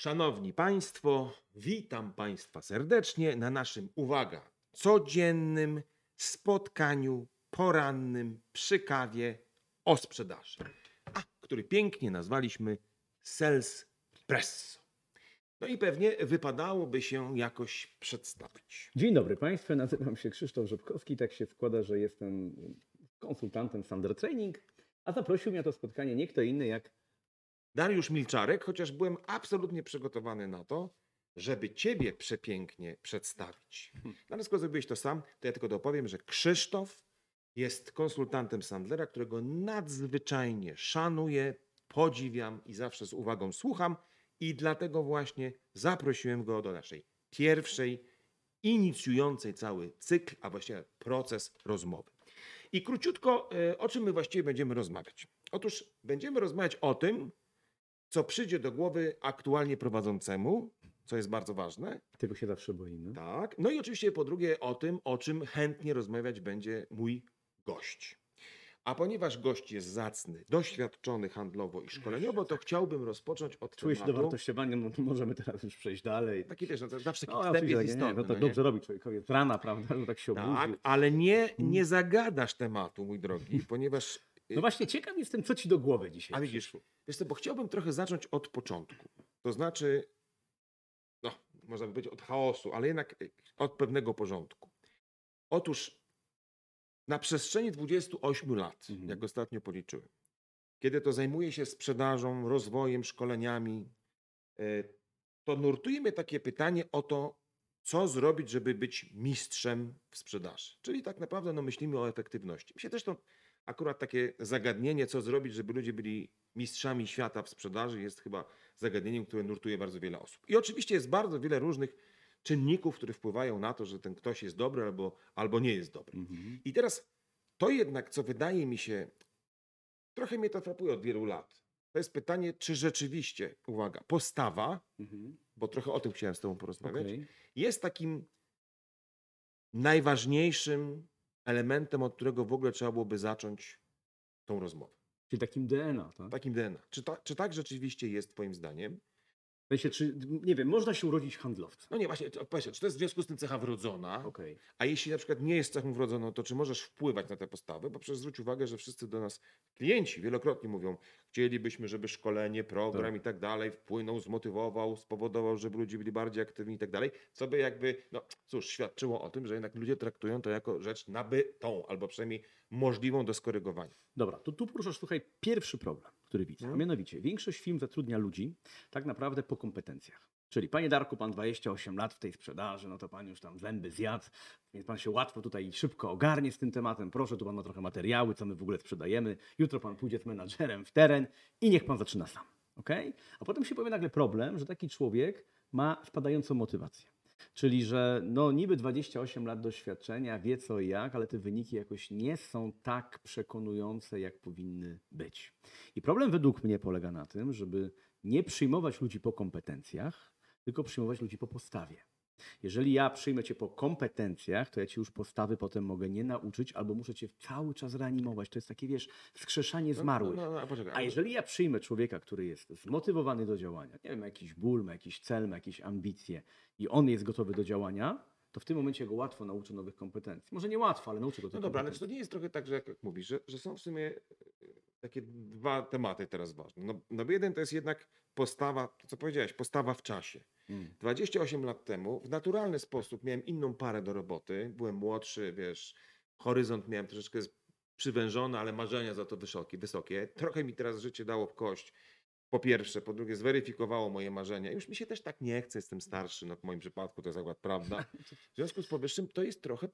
Szanowni Państwo, witam Państwa serdecznie na naszym, uwaga, codziennym spotkaniu porannym przy kawie o sprzedaży, a który pięknie nazwaliśmy Sales Presso. No i pewnie wypadałoby się jakoś przedstawić. Dzień dobry Państwu, nazywam się Krzysztof Rzepkowski. Tak się składa, że jestem konsultantem Thunder Training, a zaprosił mnie to spotkanie nie kto inny jak Dariusz Milczarek, chociaż byłem absolutnie przygotowany na to, żeby Ciebie przepięknie przedstawić. No ale skoro zrobiłeś to sam, to ja tylko dopowiem, że Krzysztof jest konsultantem Sandlera, którego nadzwyczajnie szanuję, podziwiam i zawsze z uwagą słucham i dlatego właśnie zaprosiłem go do naszej pierwszej, inicjującej cały cykl, a właściwie proces rozmowy. I króciutko, e, o czym my właściwie będziemy rozmawiać? Otóż będziemy rozmawiać o tym, co przyjdzie do głowy aktualnie prowadzącemu, co jest bardzo ważne. tego się zawsze boimy. Tak. No i oczywiście po drugie o tym, o czym chętnie rozmawiać będzie mój gość. A ponieważ gość jest zacny, doświadczony handlowo i szkoleniowo, to chciałbym rozpocząć od Czuję się tematu. dowartościowanie, no to możemy teraz już przejść dalej. Taki też, no, to zawsze No, taki oczywiście, wstęp jest nie, nie, istotny. no to no nie? dobrze robi człowiekowi. Rana, prawda, że tak się Tak, obudził. ale nie, nie zagadasz tematu, mój drogi, ponieważ No właśnie, ciekaw jestem, co ci do głowy dzisiaj A widzisz, wiesz co, bo chciałbym trochę zacząć od początku. To znaczy, no, można by powiedzieć od chaosu, ale jednak e, od pewnego porządku. Otóż na przestrzeni 28 lat, Mhm. jak ostatnio policzyłem, kiedy to zajmuję się sprzedażą, rozwojem, szkoleniami, e, to nurtuje mnie takie pytanie o to, co zrobić, żeby być mistrzem w sprzedaży. Czyli tak naprawdę no, myślimy o efektywności. Mi się też to akurat takie zagadnienie, co zrobić, żeby ludzie byli mistrzami świata w sprzedaży, jest chyba zagadnieniem, które nurtuje bardzo wiele osób. I oczywiście jest bardzo wiele różnych czynników, które wpływają na to, że ten ktoś jest dobry albo, albo nie jest dobry. Mhm. I teraz to jednak, co wydaje mi się, trochę mnie to frapuje od wielu lat. To jest pytanie, czy rzeczywiście, uwaga, postawa, Mhm. bo trochę o tym chciałem z Tobą porozmawiać, Okej. jest takim najważniejszym elementem, od którego w ogóle trzeba byłoby zacząć tą rozmowę. Czyli takim DNA, tak? Takim DNA. Czy, ta, czy tak rzeczywiście jest Twoim zdaniem? W sensie, czy, nie wiem, można się urodzić handlowcem. No nie, właśnie, to- powiedzcie, czy to jest w związku z tym cecha wrodzona? Okej. A jeśli na przykład nie jest cechą wrodzoną, to czy możesz wpływać na te postawy? Bo przecież zwróć uwagę, że wszyscy do nas klienci wielokrotnie mówią, chcielibyśmy, żeby szkolenie, program Tak. i tak dalej wpłynął, zmotywował, spowodował, żeby ludzie byli bardziej aktywni i tak dalej, co by jakby, no cóż, świadczyło o tym, że jednak ludzie traktują to jako rzecz nabytą, albo przynajmniej możliwą do skorygowania. Dobra, to tu poruszasz, słuchaj, pierwszy problem, który widzę. A Mhm. mianowicie, większość firm zatrudnia ludzi tak naprawdę po kompetencjach. Czyli, panie Darku, pan 28 lat w tej sprzedaży, no to pan już tam zęby zjadł, więc pan się łatwo tutaj szybko ogarnie z tym tematem. Proszę, tu pan ma trochę materiały, co my w ogóle sprzedajemy. Jutro pan pójdzie z menadżerem w teren i niech pan zaczyna sam. Okay? A potem się pojawi nagle problem, że taki człowiek ma spadającą motywację. Czyli, że no niby 28 lat doświadczenia, wie co i jak, ale te wyniki jakoś nie są tak przekonujące, jak powinny być. I problem według mnie polega na tym, żeby nie przyjmować ludzi po kompetencjach, tylko przyjmować ludzi po postawie. Jeżeli ja przyjmę cię po kompetencjach, to ja ci już postawy potem mogę nie nauczyć, albo muszę cię cały czas reanimować. To jest takie, wiesz, wskrzeszanie zmarłych. No, no, no, poczekaj. A jeżeli ja przyjmę człowieka, który jest zmotywowany do działania, nie wiem, ma jakiś ból, ma jakiś cel, ma jakieś ambicje i on jest gotowy do działania, to w tym momencie go łatwo nauczę nowych kompetencji. Może nie łatwo, ale nauczę go No dobra, ale czy to nie jest trochę tak, że jak mówisz, że, że są w sumie takie dwa tematy teraz ważne. No, no bo jeden to jest jednak postawa, to co powiedziałeś, postawa w czasie. Mm. 28 lat temu w naturalny sposób miałem inną parę do roboty. Byłem młodszy, wiesz, horyzont miałem troszeczkę przywężony, ale marzenia za to wysokie. wysokie. Trochę mi teraz życie dało w kość. Po pierwsze, po drugie, zweryfikowało moje marzenia. Już mi się też tak nie chce, jestem starszy, no w moim przypadku to jest akurat prawda. W związku z powyższym to jest trochę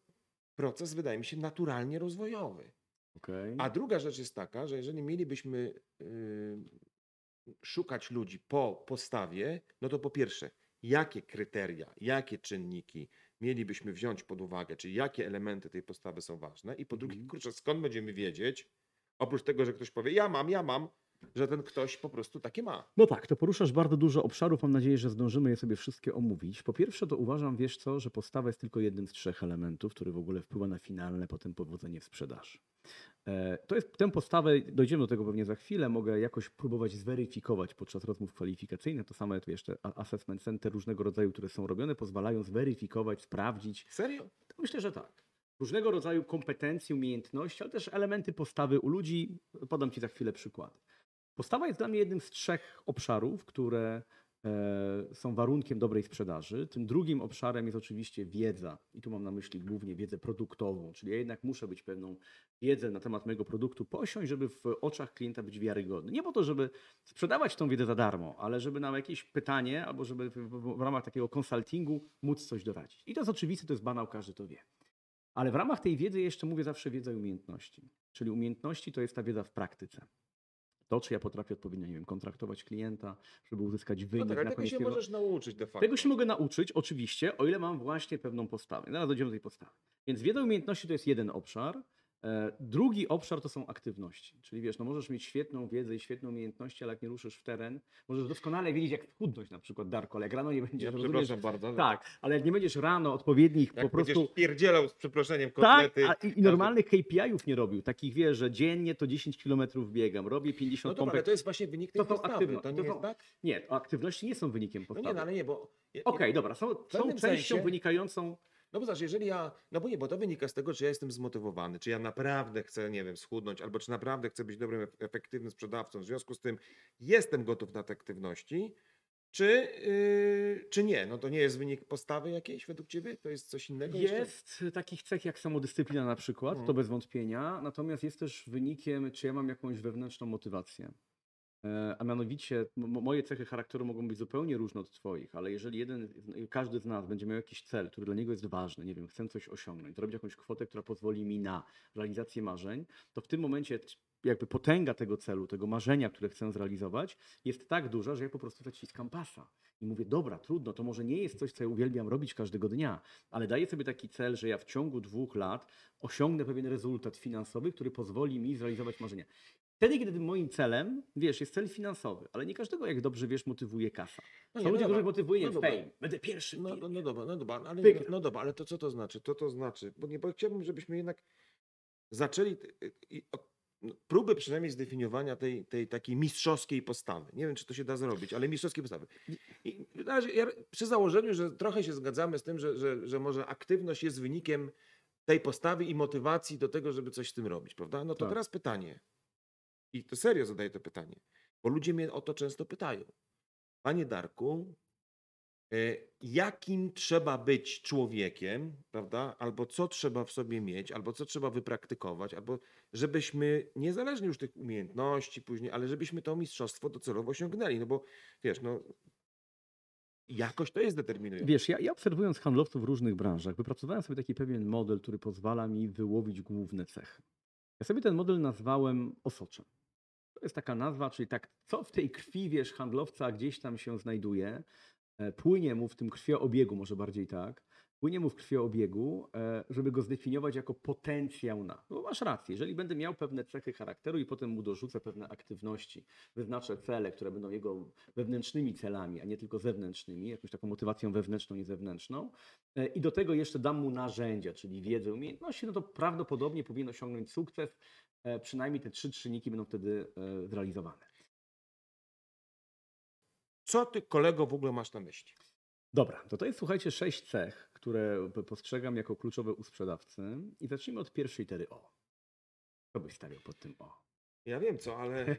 proces, wydaje mi się, naturalnie rozwojowy. Okej. A druga rzecz jest taka, że jeżeli mielibyśmy y, szukać ludzi po postawie, no to po pierwsze, jakie kryteria, jakie czynniki mielibyśmy wziąć pod uwagę, czyli jakie elementy tej postawy są ważne, i po drugie, Mhm. kurczę, skąd będziemy wiedzieć, oprócz tego, że ktoś powie, ja mam, ja mam, że ten ktoś po prostu takie ma. No tak, to poruszasz bardzo dużo obszarów. Mam nadzieję, że zdążymy je sobie wszystkie omówić. Po pierwsze, to uważam, wiesz co, że postawa jest tylko jednym z trzech elementów, który w ogóle wpływa na finalne potem powodzenie w sprzedaży. E, To jest tę postawę, dojdziemy do tego pewnie za chwilę, mogę jakoś próbować zweryfikować podczas rozmów kwalifikacyjnych. To samo jest jeszcze assessment center różnego rodzaju, które są robione, pozwalają zweryfikować, sprawdzić. Serio? Myślę, że tak. Różnego rodzaju kompetencje, umiejętności, ale też elementy postawy u ludzi. Podam Ci za chwilę przykład. Postawa jest dla mnie jednym z trzech obszarów, które e, są warunkiem dobrej sprzedaży. Tym drugim obszarem jest oczywiście wiedza. I tu mam na myśli głównie wiedzę produktową, czyli ja jednak muszę być pewną wiedzę na temat mojego produktu posiąść, żeby w oczach klienta być wiarygodny. Nie po to, żeby sprzedawać tą wiedzę za darmo, ale żeby na jakieś pytanie albo żeby w ramach takiego konsultingu móc coś doradzić. I to jest oczywiste, to jest banał, każdy to wie. Ale w ramach tej wiedzy jeszcze mówię zawsze wiedza i umiejętności. Czyli umiejętności to jest ta wiedza w praktyce. To, czy ja potrafię odpowiednio, nie wiem, kontraktować klienta, żeby uzyskać No wynik tak, ale na tego się możesz nauczyć de facto. Tego się mogę nauczyć, oczywiście, o ile mam właśnie pewną postawę. Zaraz dojdziemy do tej postawy. Więc wiedza umiejętności to jest jeden obszar. E, Drugi obszar to są aktywności. Czyli wiesz, no możesz mieć świetną wiedzę i świetne umiejętności, ale jak nie ruszysz w teren, możesz doskonale wiedzieć, jak schudnąć na przykład, Darko, ale jak rano nie będziesz, Ja przepraszam bardzo. tak, ale jak nie będziesz rano odpowiednich Jak po prostu... będziesz pierdzielał z przeproszeniem Tak, kotlety. a i, i normalnych KPI-ów nie robił. Takich wiesz, że dziennie to 10 km biegam, robię 50 No dobra, ale to jest właśnie wynik tej To postawy. aktywno- To nie to są- tak? Nie, aktywności nie są wynikiem No postawy. nie, no ale nie, bo... Okej, dobra, są, są częścią sensie- wynikającą. No bo zobacz, jeżeli ja, no bo nie, bo to wynika z tego, czy ja jestem zmotywowany, czy ja naprawdę chcę, nie wiem, schudnąć, albo czy naprawdę chcę być dobrym, ef- efektywnym sprzedawcą, w związku z tym jestem gotów na te aktywności, czy, yy, czy nie? No to nie jest wynik postawy jakiejś według ciebie? To jest coś innego jeszcze? Jest takich cech jak samodyscyplina na przykład, to Mhm. bez wątpienia, natomiast jest też wynikiem, czy ja mam jakąś wewnętrzną motywację. E, A mianowicie moje cechy charakteru mogą być zupełnie różne od Twoich, ale jeżeli jeden, każdy z nas będzie miał jakiś cel, który dla niego jest ważny, nie wiem, chcę coś osiągnąć, zrobić jakąś kwotę, która pozwoli mi na realizację marzeń, to w tym momencie jakby potęga tego celu, tego marzenia, które chcę zrealizować, jest tak duża, że ja po prostu zaciskam pasa i mówię, dobra, trudno, to może nie jest coś, co ja uwielbiam robić każdego dnia, ale daję sobie taki cel, że ja w ciągu dwóch lat osiągnę pewien rezultat finansowy, który pozwoli mi zrealizować marzenia. Wtedy, kiedy moim celem, wiesz, jest cel finansowy, ale nie każdego, jak dobrze wiesz, motywuje kasa. No Są nie, ludzie, których motywuje No no dobra. fame. Będę pierwszy. No, no, no dobra, no dobra, ale, Wygra. no dobra, ale to co to znaczy? To to znaczy, bo nie, bo chciałbym, żebyśmy jednak zaczęli y, od no, próby przynajmniej zdefiniowania tej, tej takiej mistrzowskiej postawy. Nie wiem, czy to się da zrobić, ale mistrzowskiej postawy. I ja, przy założeniu, że trochę się zgadzamy z tym, że, że, że może aktywność jest wynikiem tej postawy i motywacji do tego, żeby coś z tym robić, prawda? No to Tak. teraz pytanie. I to serio zadaję to pytanie, bo ludzie mnie o to często pytają. Panie Darku, e, jakim trzeba być człowiekiem, prawda? Albo co trzeba w sobie mieć, albo co trzeba wypraktykować, albo żebyśmy, niezależnie już tych umiejętności później, ale żebyśmy to mistrzostwo docelowo osiągnęli. No bo wiesz, no jakoś to jest determinujące. Wiesz, ja, ja obserwując handlowców w różnych branżach, wypracowałem sobie taki pewien model, który pozwala mi wyłowić główne cechy. Ja sobie ten model nazwałem osoczem. To jest taka nazwa, czyli tak, co w tej krwi, wiesz, handlowca gdzieś tam się znajduje, e, płynie mu w tym krwioobiegu, może bardziej tak, płynie mu w krwioobiegu, e, żeby go zdefiniować jako potencjał na. No masz rację, jeżeli będę miał pewne cechy charakteru i potem mu dorzucę pewne aktywności, wyznaczę cele, które będą jego wewnętrznymi celami, a nie tylko zewnętrznymi, jakąś taką motywacją wewnętrzną i zewnętrzną, e, i do tego jeszcze dam mu narzędzia, czyli wiedzę, umiejętności, no to prawdopodobnie powinien osiągnąć sukces. E, Przynajmniej te trzy czynniki będą wtedy zrealizowane. Co ty, kolego, w ogóle masz na myśli? Dobra, to to jest słuchajcie sześć cech, które postrzegam jako kluczowe u sprzedawcy i zacznijmy od pierwszej litery O. Co byś stawiał pod tym O? Ja wiem co, ale e,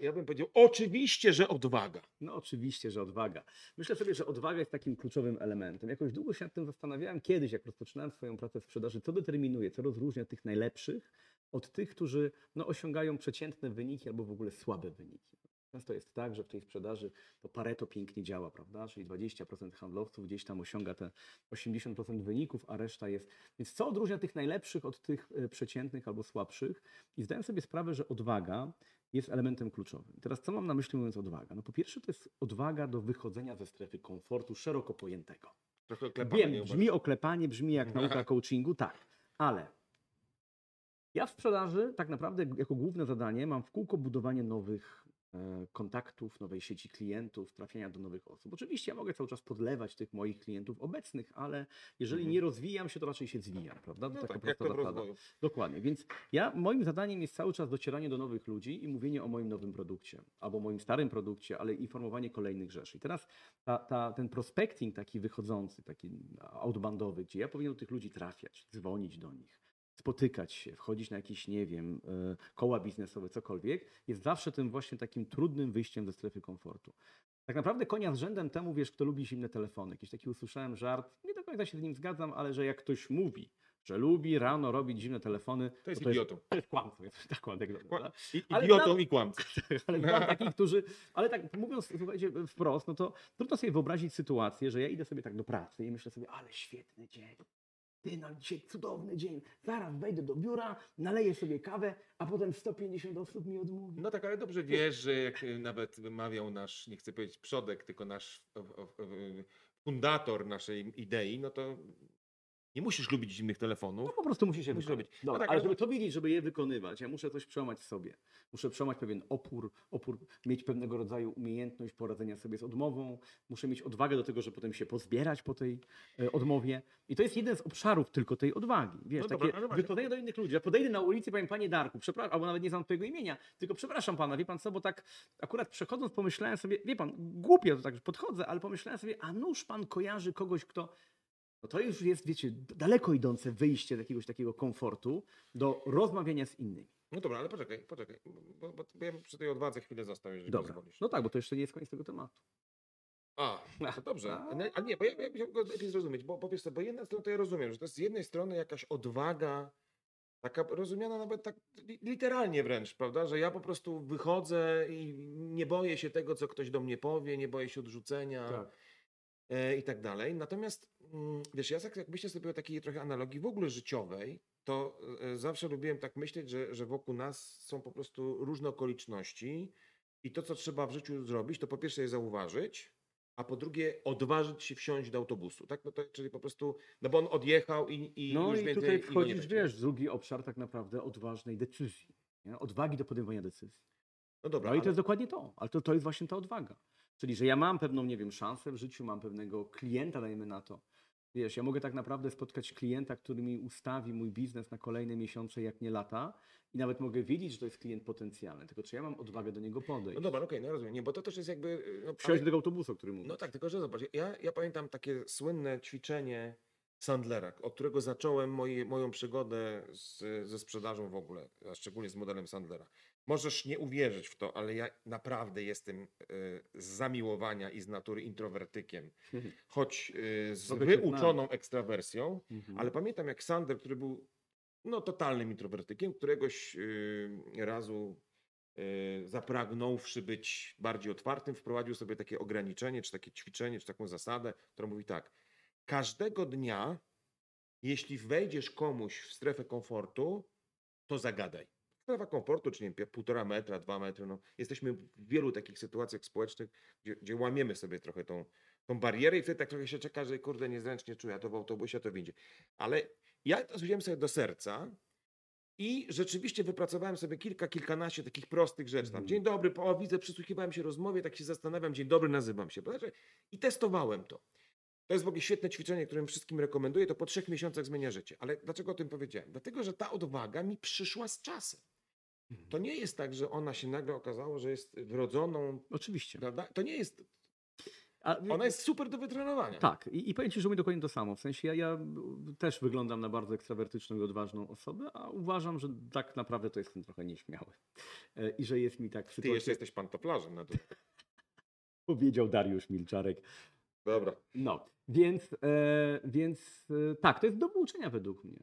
ja bym powiedział, oczywiście, że odwaga. No oczywiście, że odwaga. Myślę sobie, że odwaga jest takim kluczowym elementem. Jakoś długo się nad tym zastanawiałem kiedyś, jak rozpoczynałem swoją pracę w sprzedaży, co determinuje, co rozróżnia tych najlepszych od tych, którzy no, osiągają przeciętne wyniki albo w ogóle słabe wyniki. Często jest tak, że w tej sprzedaży to Pareto pięknie działa, prawda? Czyli 20% handlowców gdzieś tam osiąga te 80% wyników, a reszta jest. Więc co odróżnia tych najlepszych od tych e, przeciętnych albo słabszych? I zdałem sobie sprawę, że odwaga jest elementem kluczowym. Teraz co mam na myśli mówiąc odwaga? No po pierwsze to jest odwaga do wychodzenia ze strefy komfortu szeroko pojętego. Trochę oklepanie, Wiem, brzmi oklepanie, brzmi jak nauka coachingu, tak, ale ja w sprzedaży tak naprawdę jako główne zadanie mam w kółko budowanie nowych kontaktów, nowej sieci klientów, trafiania do nowych osób. Oczywiście ja mogę cały czas podlewać tych moich klientów obecnych, ale jeżeli Mhm. nie rozwijam się, to raczej się zwijam, prawda? To No taka tak, jak prosta zasada. Dokładnie, więc ja, moim zadaniem jest cały czas docieranie do nowych ludzi i mówienie o moim nowym produkcie, albo moim starym produkcie, ale informowanie kolejnych rzeczy. I teraz ta, ta, ten prospecting taki wychodzący, taki outboundowy, gdzie ja powinien do tych ludzi trafiać, dzwonić do nich, spotykać się, wchodzić na jakieś, nie wiem, e, koła biznesowe, cokolwiek, jest zawsze tym właśnie takim trudnym wyjściem ze strefy komfortu. Tak naprawdę konia z rzędem temu, wiesz, kto lubi zimne telefony. Jakiś taki usłyszałem żart, nie do końca się z nim zgadzam, ale że jak ktoś mówi, że lubi rano robić zimne telefony, To jest to idiotą. Jest, to jest kłamstwo. jest Tak, Kła- prawda? I- Idiotą i kłamcą. ale znam takich, którzy. Ale tak mówiąc, słuchajcie, wprost, no to trudno sobie wyobrazić sytuację, że ja idę sobie tak do pracy i myślę sobie, ale świetny dzień. Ty, no dzisiaj cudowny dzień. Zaraz wejdę do biura, naleję sobie kawę, a potem 150 osób mi odmówi. No tak, ale dobrze wiesz, że jak nawet wymawiał nasz, nie chcę powiedzieć przodek, tylko nasz fundator naszej idei, no to nie musisz lubić zimnych telefonów. No po prostu musi się Musisz robić. No tak, ale ale- żeby to wiedzieć, żeby je wykonywać, ja muszę coś przełamać w sobie. Muszę przełamać pewien opór, opór, mieć pewnego rodzaju umiejętność poradzenia sobie z odmową. Muszę mieć odwagę do tego, żeby potem się pozbierać po tej e, odmowie. I to jest jeden z obszarów tylko tej odwagi. Wiesz, No takie dobra, właśnie- wychodzenie do innych ludzi. Ja podejdę na ulicy i powiem, panie Darku, przepraszam, albo nawet nie znam twojego imienia, tylko przepraszam pana, wie pan co, bo tak akurat przechodząc pomyślałem sobie, wie pan, głupio to tak, że podchodzę, ale pomyślałem sobie, a nuż pan kojarzy kogoś, kto no to już jest, wiecie, daleko idące wyjście z jakiegoś takiego komfortu do rozmawiania z innymi. No dobra, ale poczekaj, poczekaj, bo, bo, bo ja przy tej odwadze chwilę został, jeżeli Dobra. pozwolisz. No tak, bo to jeszcze nie jest koniec tego tematu. A, to dobrze. A. Nie, bo ja, ja go lepiej zrozumieć, bo, wiesz co, bo jedna strona to ja rozumiem, że to jest z jednej strony jakaś odwaga, taka rozumiana nawet tak li- literalnie wręcz, prawda, że ja po prostu wychodzę i nie boję się tego, co ktoś do mnie powie, nie boję się odrzucenia. e, i tak dalej. Natomiast mm, wiesz, ja tak jak myślę sobie o takiej trochę analogii w ogóle życiowej, to e, zawsze lubiłem tak myśleć, że, że wokół nas są po prostu różne okoliczności i to, co trzeba w życiu zrobić, to po pierwsze je zauważyć, a po drugie odważyć się wsiąść do autobusu, tak? No to, czyli po prostu, no bo on odjechał i, i No już i więcej tutaj wchodzisz, wiesz, w drugi obszar tak naprawdę odważnej decyzji. Nie? Odwagi do podejmowania decyzji. No dobra, No i to ale- jest dokładnie to, ale to, to jest właśnie ta odwaga. Czyli, że ja mam pewną, nie wiem, szansę w życiu, mam pewnego klienta, dajmy na to. Wiesz, ja mogę tak naprawdę spotkać klienta, który mi ustawi mój biznes na kolejne miesiące, jak nie lata i nawet mogę wiedzieć, że to jest klient potencjalny, tylko czy ja mam odwagę do niego podejść. no dobra, okej, no rozumiem, nie, bo to też jest jakby... No, Wsiąść do tego autobusu, o którym mówię. No tak, tylko że zobacz, ja, ja pamiętam takie słynne ćwiczenie Sandlera, od którego zacząłem moją przygodę z, ze sprzedażą w ogóle, a szczególnie z modelem Sandlera. Możesz nie uwierzyć w to, ale ja naprawdę jestem y, z zamiłowania i z natury introwertykiem, choć y, z wyuczoną ekstrawersją, Mhm. ale pamiętam jak Sander, który był no, totalnym introwertykiem, któregoś y, razu zapragnąwszy być bardziej otwartym, wprowadził sobie takie ograniczenie, czy takie ćwiczenie, czy taką zasadę, która mówi tak. Każdego dnia, jeśli wejdziesz komuś w strefę komfortu, to zagadaj. Strefa komfortu, czyli nie wiem, półtora metra, dwa metry. No, jesteśmy w wielu takich sytuacjach społecznych, gdzie, gdzie łamiemy sobie trochę tą, tą barierę i wtedy tak trochę się czeka, że kurde, niezręcznie czuję, a to w autobusie, a to w windzie. Ale ja to wziąłem sobie do serca i rzeczywiście wypracowałem sobie kilka, kilkanaście takich prostych rzeczy. Tam, Mhm. dzień dobry, o, widzę, przysłuchiwałem się rozmowie, tak się zastanawiam, dzień dobry, nazywam się. Znaczy, I testowałem to. To jest w ogóle świetne ćwiczenie, którym wszystkim rekomenduję. To po trzech miesiącach zmienia życie. Ale dlaczego o tym powiedziałem? Dlatego, że ta odwaga mi przyszła z czasem. Mhm. To nie jest tak, że ona się nagle okazało, że jest wrodzoną. Oczywiście. Prawda? To nie jest. A, Ona jest super do wytrenowania. Tak, i, i powiem Ci, że mówię dokładnie to samo. W sensie ja, ja też wyglądam na bardzo ekstrawertyczną i odważną osobę, a uważam, że tak naprawdę to jestem trochę nieśmiały. E, I że jest mi tak w Ty sytuacji, jeszcze jesteś pantoflarzem na to. powiedział Dariusz Milczarek. Dobra. No, więc, e, więc e, tak, to jest do pouczenia według mnie.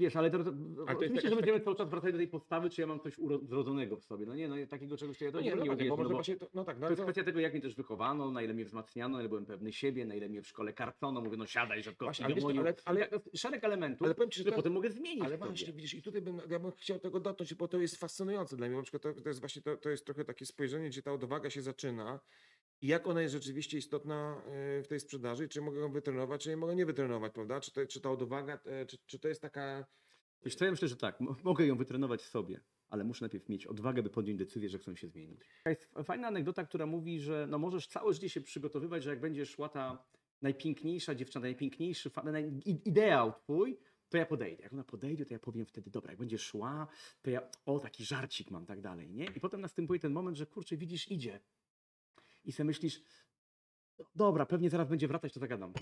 Wiesz, ale to, to, jest oczywiście, jakaś że będziemy cały czas wracać do tej postawy, czy ja mam coś uro- wrodzonego w sobie. No nie, no takiego czegoś, to ja to No nie, nie, no nie uwierzę, może no bo to, no tak, no, to jest no, kwestia tego, jak mnie też wychowano, na ile mnie wzmacniano, na ile byłem pewny siebie, na ile mnie w szkole karcono, mówię, no siadaj, że Właśnie, ale, ale wiesz ale- ale- ale, szereg elementów, ale powiem ci, że które to- potem mogę zmienić Ale właśnie, widzisz, i tutaj bym, ja bym chciał tego dotknąć, bo to jest fascynujące dla mnie. Na przykład to, to jest właśnie to, to jest trochę takie spojrzenie, gdzie ta odwaga się zaczyna jak ona jest rzeczywiście istotna e, w tej sprzedaży, czy mogę ją wytrenować, czy nie mogę nie wytrenować, prawda? Czy, to, czy ta odwaga, e, czy, czy to jest taka. Wiesz ja myślę, że tak, mo- mogę ją wytrenować sobie, ale muszę najpierw mieć odwagę, by podjąć decyzję, że chcę się zmienić. Jest fajna anegdota, która mówi, że no możesz całe życie się przygotowywać, że jak będzie szła ta najpiękniejsza dziewczyna, najpiękniejszy fa- naj- i- ideał twój, to ja podejdę. Jak ona podejdzie, to ja powiem wtedy, dobra, jak będzie szła, to ja, o, taki żarcik mam, tak dalej, nie? I potem następuje ten moment, że kurczę, widzisz, idzie. I sobie myślisz, dobra, pewnie zaraz będzie wracać, to zagadam.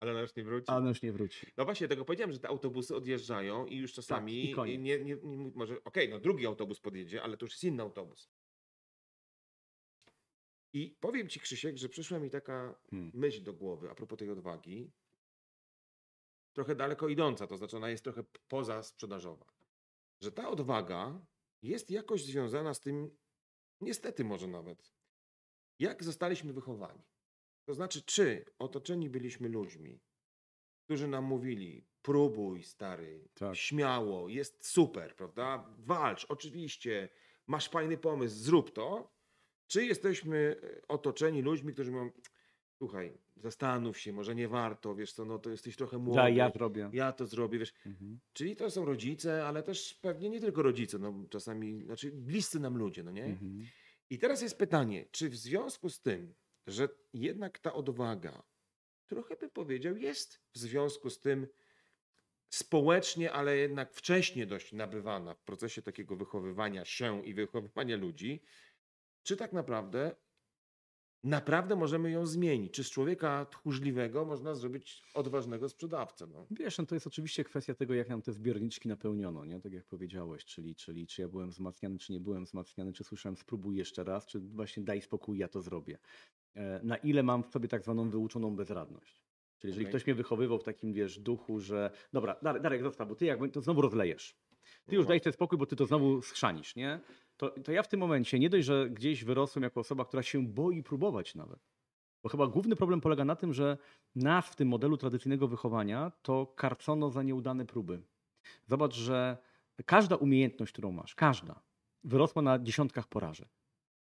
Ale ona już nie wróci. A ona już nie wróci. No właśnie, tego powiedziałem, że te autobusy odjeżdżają i już czasami Tak, i nie, nie, nie, może, okej, no drugi autobus podjedzie, ale to już jest inny autobus. I powiem ci, Krzysiek, że przyszła mi taka Hmm. myśl do głowy a propos tej odwagi, trochę daleko idąca, to znaczy ona jest trochę poza sprzedażowa. Że ta odwaga jest jakoś związana z tym, niestety może nawet, jak zostaliśmy wychowani. To znaczy, czy otoczeni byliśmy ludźmi, którzy nam mówili: próbuj, stary, Tak. śmiało, jest super, prawda? Walcz, oczywiście, masz fajny pomysł, zrób to. Czy jesteśmy e, otoczeni ludźmi, którzy mówią: słuchaj, zastanów się, może nie warto, wiesz co, no to jesteś trochę młody. Ja, ja zrobię. ja to zrobię, wiesz. Mhm. Czyli to są rodzice, ale też pewnie nie tylko rodzice, no czasami, znaczy bliscy nam ludzie, no nie? Mhm. I teraz jest pytanie, czy w związku z tym, że jednak ta odwaga, trochę bym powiedział, jest w związku z tym społecznie, ale jednak wcześniej dość nabywana w procesie takiego wychowywania się i wychowywania ludzi, czy tak naprawdę naprawdę możemy ją zmienić? Czy z człowieka tchórzliwego można zrobić odważnego sprzedawcę? No? Wiesz, no to jest oczywiście kwestia tego, jak nam te zbiorniczki napełniono, nie? Tak jak powiedziałeś, czyli, czyli czy ja byłem wzmacniany, czy nie byłem wzmacniany, czy słyszałem spróbuj jeszcze raz, czy właśnie daj spokój, ja to zrobię. E, Na ile mam w sobie tak zwaną wyuczoną bezradność. Czyli jeżeli Okej. ktoś mnie wychowywał w takim, wiesz, duchu, że dobra, Darek, Darek zostaw, bo ty jak to znowu rozlejesz. Ty już No daj sobie spokój, bo ty to znowu schrzanisz, nie? To, to ja w tym momencie nie dość, że gdzieś wyrosłem jako osoba, która się boi próbować nawet. Bo chyba główny problem polega na tym, że nas w tym modelu tradycyjnego wychowania to karcono za nieudane próby. Zobacz, że każda umiejętność, którą masz, każda, wyrosła na dziesiątkach porażek.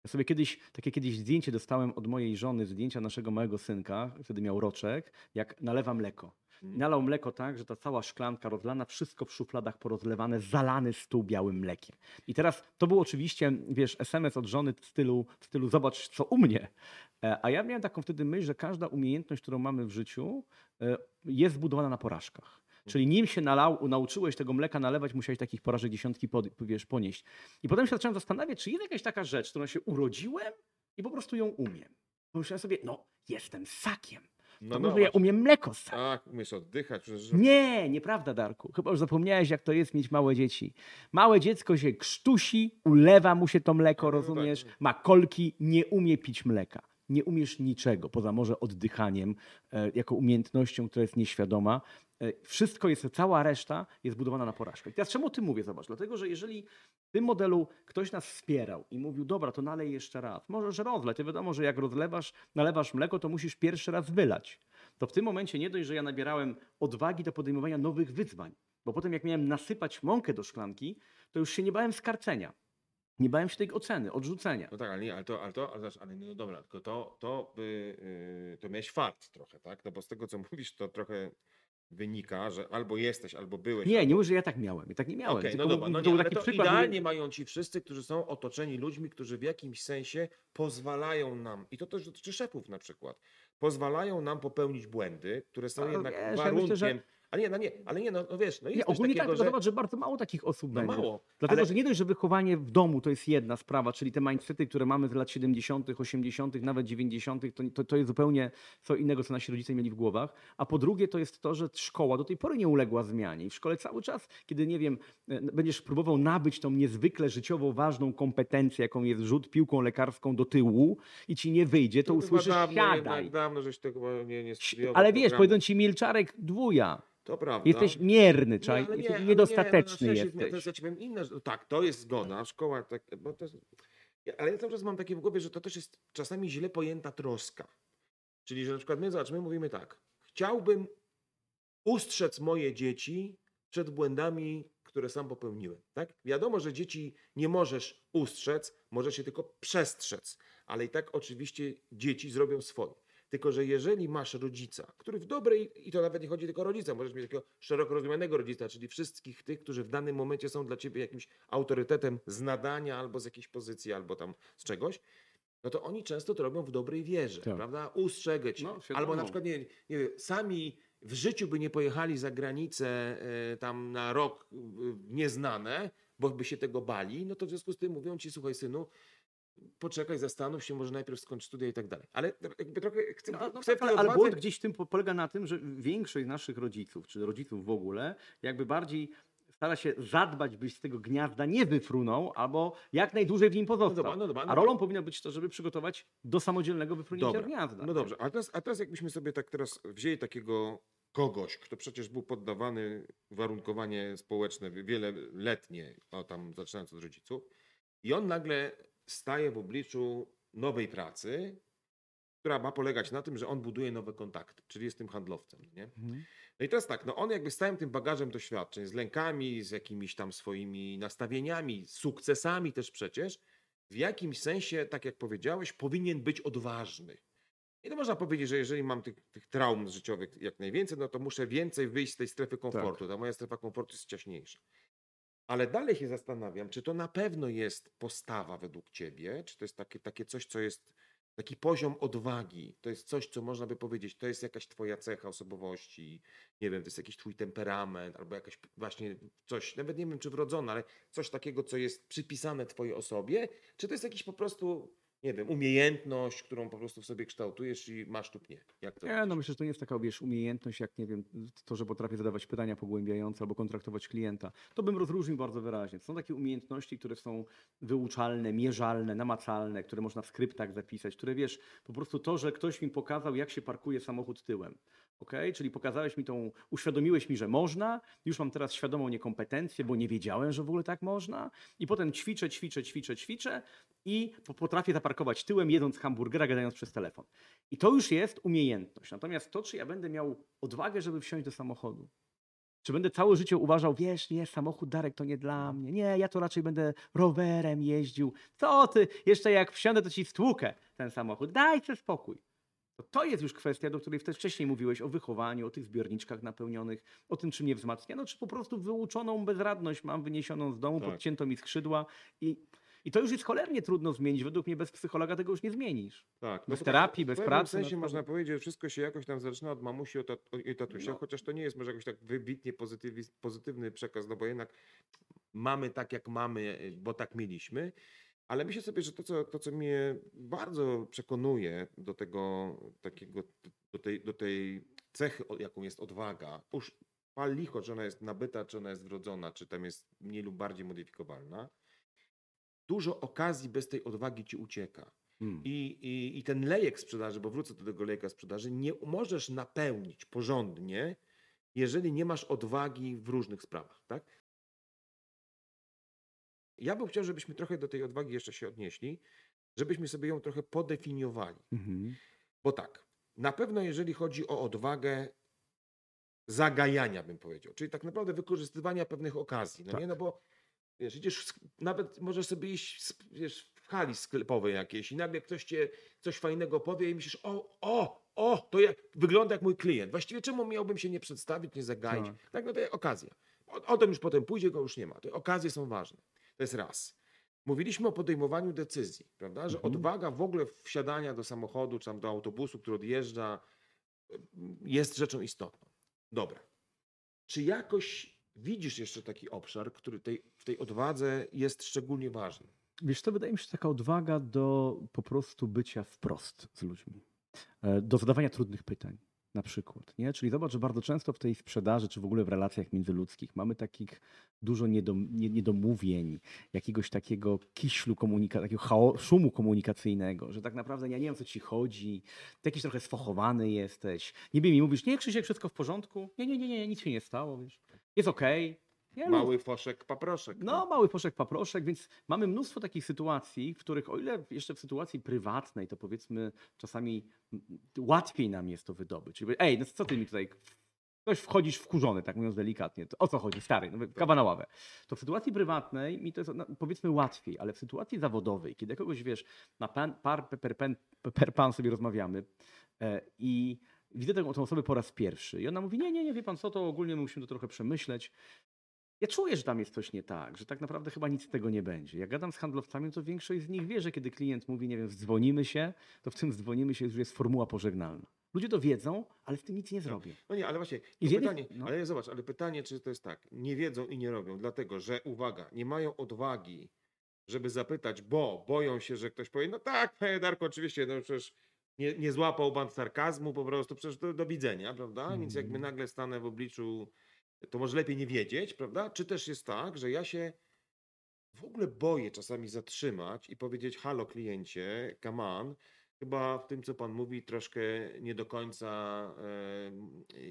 Ja sobie kiedyś, takie kiedyś zdjęcie dostałem od mojej żony, zdjęcia naszego małego synka, wtedy miał roczek, jak nalewa mleko. Nalał mleko tak, że ta cała szklanka rozlana, wszystko w szufladach porozlewane, zalany stół białym mlekiem. I teraz to był oczywiście, wiesz, SMS od żony w stylu, w stylu zobacz co u mnie. E, A ja miałem taką wtedy myśl, że każda umiejętność, którą mamy w życiu e, jest zbudowana na porażkach. Czyli nim się nalał, nauczyłeś tego mleka nalewać, musiałeś takich porażek dziesiątki pod, wiesz, ponieść. I potem się zacząłem zastanawiać, czy jest jakaś taka rzecz, którą się urodziłem i po prostu ją umiem. Pomyślałem sobie, no jestem ssakiem. No, To no, może ja umiem mleko ssać. Tak, umiesz oddychać. Przecież, Nie, nieprawda, Darku. Chyba już zapomniałeś, jak to jest mieć małe dzieci. Małe dziecko się krztusi, ulewa mu się to mleko, No, tak, rozumiesz? Ma kolki, nie umie pić mleka. Nie umiesz niczego, poza może oddychaniem, e, jako umiejętnością, która jest nieświadoma. E, wszystko jest, cała reszta jest budowana na porażkach. I teraz czemu o tym mówię? Zobacz, dlatego, że jeżeli w tym modelu ktoś nas wspierał i mówił, dobra, to nalej jeszcze raz. Możesz rozlać. Wiadomo, że jak rozlewasz, nalewasz mleko, to musisz pierwszy raz wylać. To w tym momencie nie dość, że ja nabierałem odwagi do podejmowania nowych wyzwań. Bo potem jak miałem nasypać mąkę do szklanki, to już się nie bałem skarcenia. Nie bałem się tej oceny, odrzucenia. No tak, ale nie, ale to, ale to, ale, zobacz, ale no dobra, tylko to, to, by, yy, to miałeś fart trochę, tak? No bo z tego, co mówisz, to trochę wynika, że albo jesteś, albo byłeś. Nie, albo... nie mówię, że ja tak miałem. Ja tak nie miałem. Tylko no dobra, no to nie, był ale taki to przykład. idealnie mają ci wszyscy, którzy są otoczeni ludźmi, którzy w jakimś sensie pozwalają nam, i to też dotyczy szefów na przykład, pozwalają nam popełnić błędy, które są jednak wiesz, ja warunkiem. myślę, że- Ale nie, no nie, ale nie, no, no wiesz, no jest Nie, ogólnie takiego, tak, że... zobacz, że bardzo mało takich osób No będzie. mało, Dlatego, ale- że nie dość, że wychowanie w domu to jest jedna sprawa, czyli te mindsety, które mamy z lat 70., 80., nawet 90., to, to, to jest zupełnie co innego, co nasi rodzice mieli w głowach. A po drugie, to jest to, że szkoła do tej pory nie uległa zmianie. I w szkole cały czas, kiedy nie wiem, e, będziesz próbował nabyć tą niezwykle życiowo ważną kompetencję, jaką jest rzut piłką lekarską do tyłu i ci nie wyjdzie, to chyba usłyszysz dawno, siadaj. Dawno, żeś to chyba nie, nie studiował Ale wiesz, powiedzą ci milczarek dwuja. To prawda. Jesteś mierny, czaj, ale nie, niedostateczny nie, no, jesteś. To jest, ja ci powiem inne, że- tak, to jest zgoda, szkoła, tak, bo to jest, ale ja cały czas mam takie w głowie, że to też jest czasami źle pojęta troska. Czyli, że na przykład my, zobacz, my mówimy tak, chciałbym ustrzec moje dzieci przed błędami, które sam popełniłem, tak? Wiadomo, że dzieci nie możesz ustrzec, możesz się tylko przestrzec, ale i tak oczywiście dzieci zrobią swoje. Tylko, że jeżeli masz rodzica, który w dobrej, i to nawet nie chodzi tylko o rodzica, możesz mieć takiego szeroko rozumianego rodzica, czyli wszystkich tych, którzy w danym momencie są dla ciebie jakimś autorytetem z nadania albo z jakiejś pozycji, albo tam z czegoś, no to oni często to robią w dobrej wierze, Tak. prawda? Ustrzegę cię. No, albo na przykład, nie, nie wiem, sami w życiu by nie pojechali za granicę e, tam na rok w nieznane, bo by się tego bali, no to w związku z tym mówią ci, słuchaj synu, poczekaj, zastanów się, może najpierw skończ studia i tak dalej. Ale jakby trochę chcę, No, no chcę tak, ale, ale błąd gdzieś w tym po- polega na tym, że większość naszych rodziców, czy rodziców w ogóle, jakby bardziej stara się zadbać, byś z tego gniazda nie wyfrunął, albo jak najdłużej w nim pozostał. dobra, no dobra, no A dobra. rolą powinno być to, żeby przygotować do samodzielnego wyfrunięcia Dobra, gniazda. No dobrze, a teraz, a teraz jakbyśmy sobie tak teraz wzięli takiego kogoś, kto przecież był poddawany warunkowanie społeczne wieloletnie, o tam zaczynając od rodziców, i on nagle staje w obliczu nowej pracy, która ma polegać na tym, że on buduje nowe kontakty, czyli jest tym handlowcem, nie? Mhm. No i teraz tak, no on jakby z całym tym bagażem doświadczeń, z lękami, z jakimiś tam swoimi nastawieniami, sukcesami też przecież, w jakimś sensie, tak jak powiedziałeś, powinien być odważny. I to można powiedzieć, że jeżeli mam tych, tych traum życiowych jak najwięcej, no to muszę więcej wyjść z tej strefy komfortu. Ta moja strefa komfortu jest ciaśniejsza. Ale dalej się zastanawiam, czy to na pewno jest postawa według ciebie, czy to jest takie, takie coś, co jest taki poziom odwagi, to jest coś, co można by powiedzieć, to jest jakaś twoja cecha osobowości, nie wiem, to jest jakiś twój temperament, albo jakaś właśnie coś, nawet nie wiem, czy wrodzone, ale coś takiego, co jest przypisane twojej osobie, czy to jest jakiś po prostu, nie wiem, umiejętność, którą po prostu w sobie kształtujesz i masz lub nie? Jak to Nie, no myślę, że to nie jest taka, wiesz, umiejętność, jak nie wiem, to, że potrafię zadawać pytania pogłębiające albo kontraktować klienta. To bym rozróżnił bardzo wyraźnie. Są takie umiejętności, które są wyuczalne, mierzalne, namacalne, które można w skryptach zapisać, które wiesz, po prostu to, że ktoś mi pokazał, jak się parkuje samochód tyłem. Ok? Czyli pokazałeś mi tą, uświadomiłeś mi, że można, już mam teraz świadomą niekompetencję, bo nie wiedziałem, że w ogóle tak można. I potem ćwiczę, ćwiczę, ćwiczę, ćwiczę i po- potrafię zaparkować tyłem, jedząc hamburgera, gadając przez telefon. I to już jest umiejętność. Natomiast to, czy ja będę miał odwagę, żeby wsiąść do samochodu, czy będę całe życie uważał, wiesz, nie, samochód Darek to nie dla mnie. Nie, ja to raczej będę rowerem jeździł. Co ty? Jeszcze jak wsiądę, to ci stłukę ten samochód. Daj sobie spokój. To, to jest już kwestia, do której wtedy wcześniej mówiłeś o wychowaniu, o tych zbiorniczkach napełnionych, o tym, czy mnie wzmacnia. No, czy po prostu wyuczoną bezradność mam wyniesioną z domu, Tak. podcięto mi skrzydła i, i to już jest cholernie trudno zmienić. Według mnie bez psychologa tego już nie zmienisz. Tak, Bez to terapii, w bez pracy, sensie no można powiedzieć, że wszystko się jakoś tam zaczyna od mamusi i tatusia, No. chociaż to nie jest może jakoś tak wybitnie pozytywny przekaz, no bo jednak mamy tak, jak mamy, bo tak mieliśmy. Ale myślę sobie, że to co, to, co mnie bardzo przekonuje do tego takiego, do tej, do tej cechy, jaką jest odwaga, już pal licho, czy ona jest nabyta, czy ona jest wrodzona, czy tam jest mniej lub bardziej modyfikowalna, dużo okazji bez tej odwagi ci ucieka. Hmm. I, i, I ten lejek sprzedaży, bo wrócę do tego lejka sprzedaży, nie możesz napełnić porządnie, jeżeli nie masz odwagi w różnych sprawach, tak? Ja bym chciał, żebyśmy trochę do tej odwagi jeszcze się odnieśli, żebyśmy sobie ją trochę podefiniowali. Mhm. Bo tak, na pewno jeżeli chodzi o odwagę zagajania, bym powiedział, czyli tak naprawdę wykorzystywania pewnych okazji, no Tak. nie, no bo wiesz, idziesz, nawet możesz sobie iść wiesz, w hali sklepowej jakiejś i nagle ktoś cię coś fajnego powie i myślisz, o, o, o, to jak, wygląda jak mój klient. Właściwie czemu miałbym się nie przedstawić, nie zagaić? Tak. Tak, no to jest okazja. O, o tym już potem pójdzie, go już nie ma. Te okazje są ważne. To jest raz. Mówiliśmy o podejmowaniu decyzji, prawda? Że Mhm. odwaga w ogóle wsiadania do samochodu czy tam do autobusu, który odjeżdża, y, jest rzeczą istotną. Dobra. Czy jakoś widzisz jeszcze taki obszar, który tej, w tej odwadze jest szczególnie ważny? Wiesz, to wydaje mi się taka odwaga do po prostu bycia wprost z ludźmi. E, Do zadawania trudnych pytań na przykład. Nie? Czyli zobacz, że bardzo często w tej sprzedaży, czy w ogóle w relacjach międzyludzkich mamy takich dużo niedom, nie, niedomówień, jakiegoś takiego kiślu komunika, takiego chao, szumu komunikacyjnego, że tak naprawdę ja nie wiem, co ci chodzi, ty jakiś trochę sfochowany jesteś. Niby mi mówisz, nie Krzysiek, wszystko w porządku? Nie, nie, nie, nie, nic się nie stało, wiesz. Jest okej. Nie, luz. Mały foszek, paproszek. No, mały poszek, paproszek, więc mamy mnóstwo takich sytuacji, w których o ile jeszcze w sytuacji prywatnej, to powiedzmy czasami łatwiej nam jest to wydobyć. Czyli, ej, no co ty mi tutaj ktoś wchodzisz wkurzony, tak mówiąc delikatnie. To o co chodzi, stary? No, kawa na ławę. To w sytuacji prywatnej mi to jest no, powiedzmy łatwiej, ale w sytuacji zawodowej, kiedy kogoś wiesz, na pan, par per, per, per pan sobie rozmawiamy e, i widzę tę, tę osobę po raz pierwszy i ona mówi, nie, nie, nie, wie pan co, to ogólnie musimy to trochę przemyśleć. Ja czuję, że tam jest coś nie tak, że tak naprawdę chyba nic z tego nie będzie. Jak gadam z handlowcami, to większość z nich wie, że kiedy klient mówi, nie wiem, dzwonimy się, to w tym dzwonimy się już jest formuła pożegnalna. Ludzie to wiedzą, ale w tym nic nie zrobią. No nie, ale właśnie, I jednej- pytanie, no. ale zobacz, ale pytanie, czy to jest tak, nie wiedzą i nie robią, dlatego, że uwaga, nie mają odwagi, żeby zapytać, bo boją się, że ktoś powie, no tak, panie Darku, oczywiście, no przecież nie, nie złapał pan sarkazmu, po prostu przecież do, do widzenia, prawda? Więc jakby Mhm. nagle stanę w obliczu, to może lepiej nie wiedzieć, prawda? Czy też jest tak, że ja się w ogóle boję czasami zatrzymać i powiedzieć, halo kliencie, come on, chyba w tym, co pan mówi, troszkę nie do końca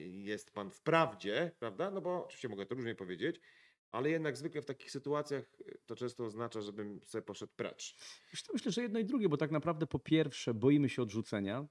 jest pan w prawdzie, prawda? No bo oczywiście mogę to różnie powiedzieć, ale jednak zwykle w takich sytuacjach e, to często oznacza, żebym sobie poszedł precz. Myślę, że jedno i drugie, bo tak naprawdę po pierwsze boimy się odrzucenia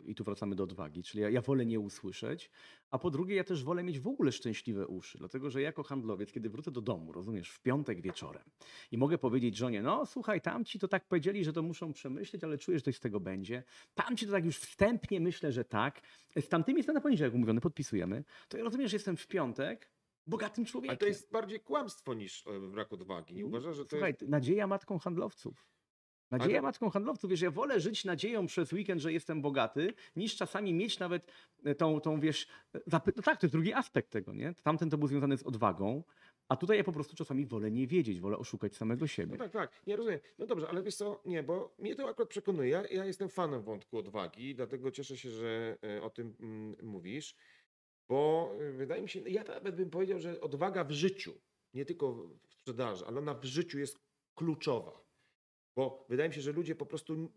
i tu wracamy do odwagi, czyli ja, ja wolę nie usłyszeć, a po drugie ja też wolę mieć w ogóle szczęśliwe uszy, dlatego że jako handlowiec, kiedy wrócę do domu, rozumiesz, w piątek wieczorem i mogę powiedzieć żonie, no słuchaj, tamci to tak powiedzieli, że to muszą przemyśleć, ale czuję, że coś z tego będzie, tamci to tak już wstępnie myślę, że tak, z tamtymi jest na poniedziałek umówiony, podpisujemy, to ja rozumiem, że jestem w piątek bogatym człowiekiem. Ale to jest bardziej kłamstwo niż e, brak odwagi. Uważasz, że to Słuchaj, jest... nadzieja matką handlowców. Nadzieja Ale- matką handlowców. Wiesz, ja wolę żyć nadzieją przez weekend, że jestem bogaty, niż czasami mieć nawet e, tą, tą wiesz, e, zapy- no tak, to jest drugi aspekt tego, nie? Tamten to był związany z odwagą, a tutaj ja po prostu czasami wolę nie wiedzieć, wolę oszukać samego siebie. No tak, tak, nie rozumiem. No dobrze, ale wiesz co, nie, bo mnie to akurat przekonuje. Ja, ja jestem fanem wątku odwagi, dlatego cieszę się, że e, o tym mm, mówisz, bo wydaje mi się, ja nawet bym powiedział, że odwaga w życiu, nie tylko w sprzedaży, ale ona w życiu jest kluczowa. Bo wydaje mi się, że ludzie po prostu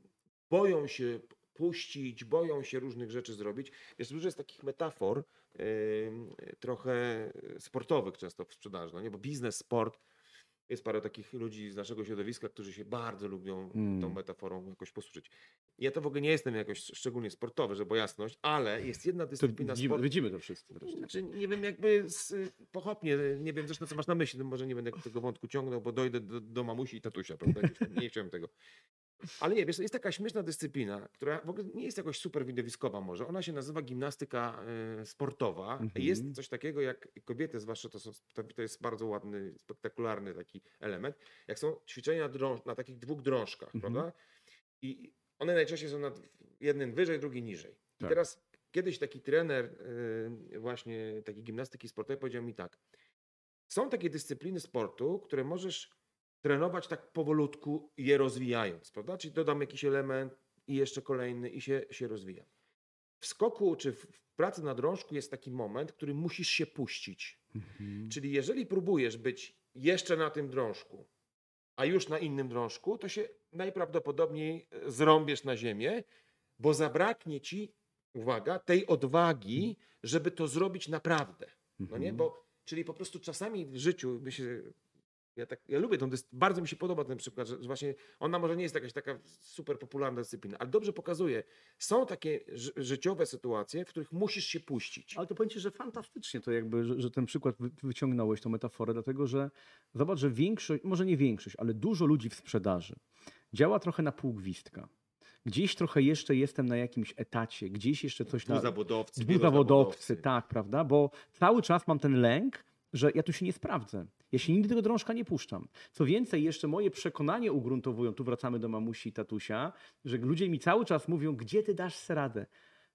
boją się puścić, boją się różnych rzeczy zrobić. Wiesz, dużo jest takich metafor, em, trochę sportowych często w sprzedaży, no nie? Bo biznes, sport, jest parę takich ludzi z naszego środowiska, którzy się bardzo lubią tą Mm. metaforą jakoś posłużyć. Ja to w ogóle nie jestem jakoś szczególnie sportowy, żeby jasność, ale jest jedna To dyscyplina widzimy, sportu. widzimy to wszyscy. Zresztą. Znaczy, nie wiem, jakby z, pochopnie, nie wiem zresztą, co masz na myśli, no może nie będę tego wątku ciągnął, bo dojdę do, do mamusi i tatusia, prawda? Nie chciałem tego. Ale nie, wiesz, jest taka śmieszna dyscyplina, która w ogóle nie jest jakoś super widowiskowa może. Ona się nazywa gimnastyka e, sportowa. Mhm. Jest coś takiego jak kobiety, zwłaszcza to, są, to, jest bardzo ładny, spektakularny taki element, jak są ćwiczenia na, drąż, na takich dwóch drążkach, Mhm. prawda? I one najczęściej są nad, jeden wyżej, drugi niżej. I Tak. teraz kiedyś taki trener y, właśnie takiej gimnastyki sportowej powiedział mi tak. Są takie dyscypliny sportu, które możesz trenować tak powolutku, je rozwijając, prawda? Czyli dodam jakiś element i jeszcze kolejny i się, się rozwijam. W skoku czy w pracy na drążku jest taki moment, który musisz się puścić. Mhm. Czyli jeżeli próbujesz być jeszcze na tym drążku, a już na innym drążku, to się najprawdopodobniej e, zrąbiesz na ziemię, bo zabraknie ci, uwaga, tej odwagi, żeby to zrobić naprawdę. No nie? Mhm. Bo, czyli po prostu czasami w życiu, my się, ja, tak, ja lubię tą dys- bardzo mi się podoba ten przykład, że że właśnie ona może nie jest jakaś taka super popularna dyscyplina, ale dobrze pokazuje, są takie ży- życiowe sytuacje, w których musisz się puścić. Ale to powiem ci, że fantastycznie to jakby, że, że ten przykład wy- wyciągnąłeś, tą metaforę, dlatego że zobacz, że większość, może nie większość, ale dużo ludzi w sprzedaży działa trochę na pół gwizdka. Gdzieś trochę jeszcze jestem na jakimś etacie, gdzieś jeszcze coś na... Dwuzawodowcy, Dwuzawodowcy, tak, prawda? Bo cały czas mam ten lęk, że ja tu się nie sprawdzę. Ja się nigdy tego drążka nie puszczam. Co więcej, jeszcze moje przekonanie ugruntowują, tu wracamy do mamusi i tatusia, że ludzie mi cały czas mówią, gdzie ty dasz radę?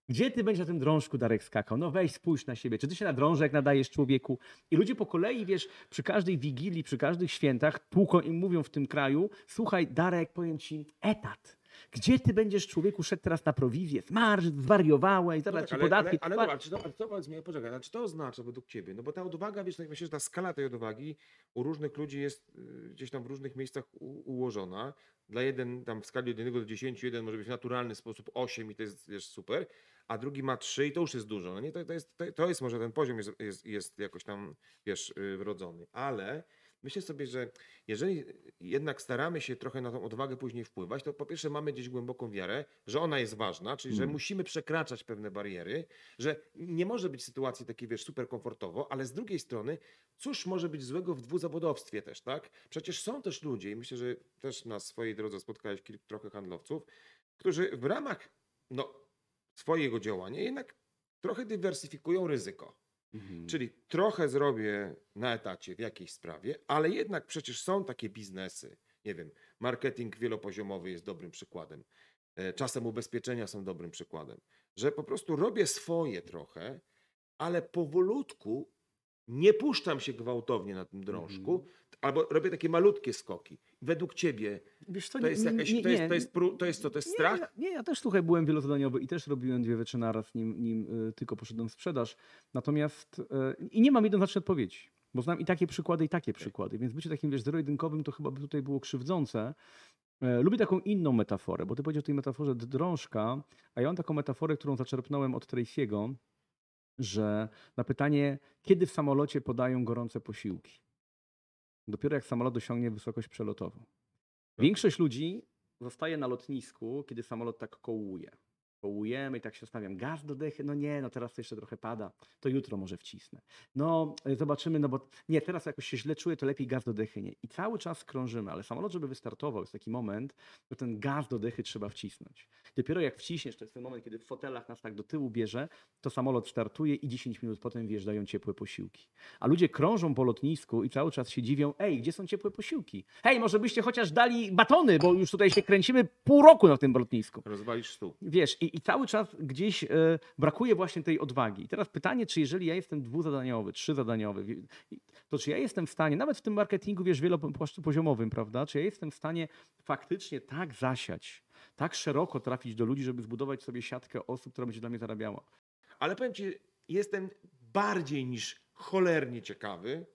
Gdzie ty będziesz na tym drążku, Darek, skakał? No weź, spójrz na siebie. Czy ty się na drążek nadajesz człowieku? I ludzie po kolei, wiesz, przy każdej wigilii, przy każdych świętach tłuką i mówią w tym kraju, słuchaj, Darek, powiem ci, etat. Gdzie ty będziesz człowieku szedł teraz na prowizję? Zmarsz, zwariowałeś, zaraz ci ale, podatki. ale, ale, dobra, czy to, ale to mi, poczekaj, ale czy to oznacza według ciebie, no bo ta odwaga, wiesz, no myślę, że ta skala tej odwagi u różnych ludzi jest y, gdzieś tam w różnych miejscach u, ułożona. Dla jeden tam w skali od 1 do 10, jeden może być w naturalny sposób 8 i to jest wiesz, super, a drugi ma 3 i to już jest dużo. No nie, to, to, jest, to, to jest może ten poziom jest, jest, jest jakoś tam, wiesz, y, wrodzony, ale myślę sobie, że jeżeli jednak staramy się trochę na tą odwagę później wpływać, to po pierwsze mamy gdzieś głęboką wiarę, że ona jest ważna, czyli że Mm. musimy przekraczać pewne bariery, że nie może być sytuacji takiej, wiesz, super komfortowo, ale z drugiej strony, cóż może być złego w dwuzawodowstwie też, tak? Przecież są też ludzie, i myślę, że też na swojej drodze spotkałeś kilku trochę handlowców, którzy w ramach no, swojego działania jednak trochę dywersyfikują ryzyko. Mhm. Czyli trochę zrobię na etacie w jakiejś sprawie, ale jednak przecież są takie biznesy. Nie wiem, marketing wielopoziomowy jest dobrym przykładem. e, Czasem ubezpieczenia są dobrym przykładem. Że po prostu robię swoje trochę, ale powolutku nie puszczam się gwałtownie na tym drążku, Mhm. albo robię takie malutkie skoki. Według ciebie co, to jest nie- jakaś, nie- to jest, nie, to jest, pró- to jest co, to jest Nie, strach? ja- Nie, ja też słuchaj, byłem wielozadaniowy i też robiłem dwie rzeczy naraz, nim, nim y, tylko poszedłem w sprzedaż. Natomiast y, i nie mam jednoznacznej odpowiedzi, bo znam i takie przykłady, i takie przykłady. Więc bycie takim, wiesz, zero-jedynkowym to chyba by tutaj było krzywdzące. E, Lubię taką inną metaforę, bo ty powiedział o tej metaforze drążka, a ja mam taką metaforę, którą zaczerpnąłem od Tracy'ego, że na pytanie, kiedy w samolocie podają gorące posiłki? Dopiero jak samolot osiągnie wysokość przelotową. Większość ludzi zostaje na lotnisku, kiedy samolot tak kołuje. Kołujemy i tak się stawiam. Gaz do dechy, no nie, no teraz to jeszcze trochę pada, to jutro może wcisnę. No y, zobaczymy, no bo nie, teraz jakoś się źle czuję, to lepiej gaz do dechy nie. I cały czas krążymy, ale samolot, żeby wystartował, jest taki moment, że ten gaz do dechy trzeba wcisnąć. Dopiero jak wciśniesz, to jest ten moment, kiedy w fotelach nas tak do tyłu bierze, to samolot startuje i 10 minut potem wjeżdżają ciepłe posiłki. A ludzie krążą po lotnisku i cały czas się dziwią, ej, gdzie są ciepłe posiłki? Hej, może byście chociaż dali batony, bo już tutaj się kręcimy pół roku na tym lotnisku. Rozwalisz stół. Wiesz, i, i cały czas gdzieś e, brakuje właśnie tej odwagi. I teraz pytanie, czy jeżeli ja jestem dwuzadaniowy, trzyzadaniowy, to czy ja jestem w stanie, nawet w tym marketingu, wiesz, wielopoziomowym, prawda, czy ja jestem w stanie faktycznie tak zasiać, tak szeroko trafić do ludzi, żeby zbudować sobie siatkę osób, która będzie dla mnie zarabiała. Ale powiem ci, jestem bardziej niż cholernie ciekawy,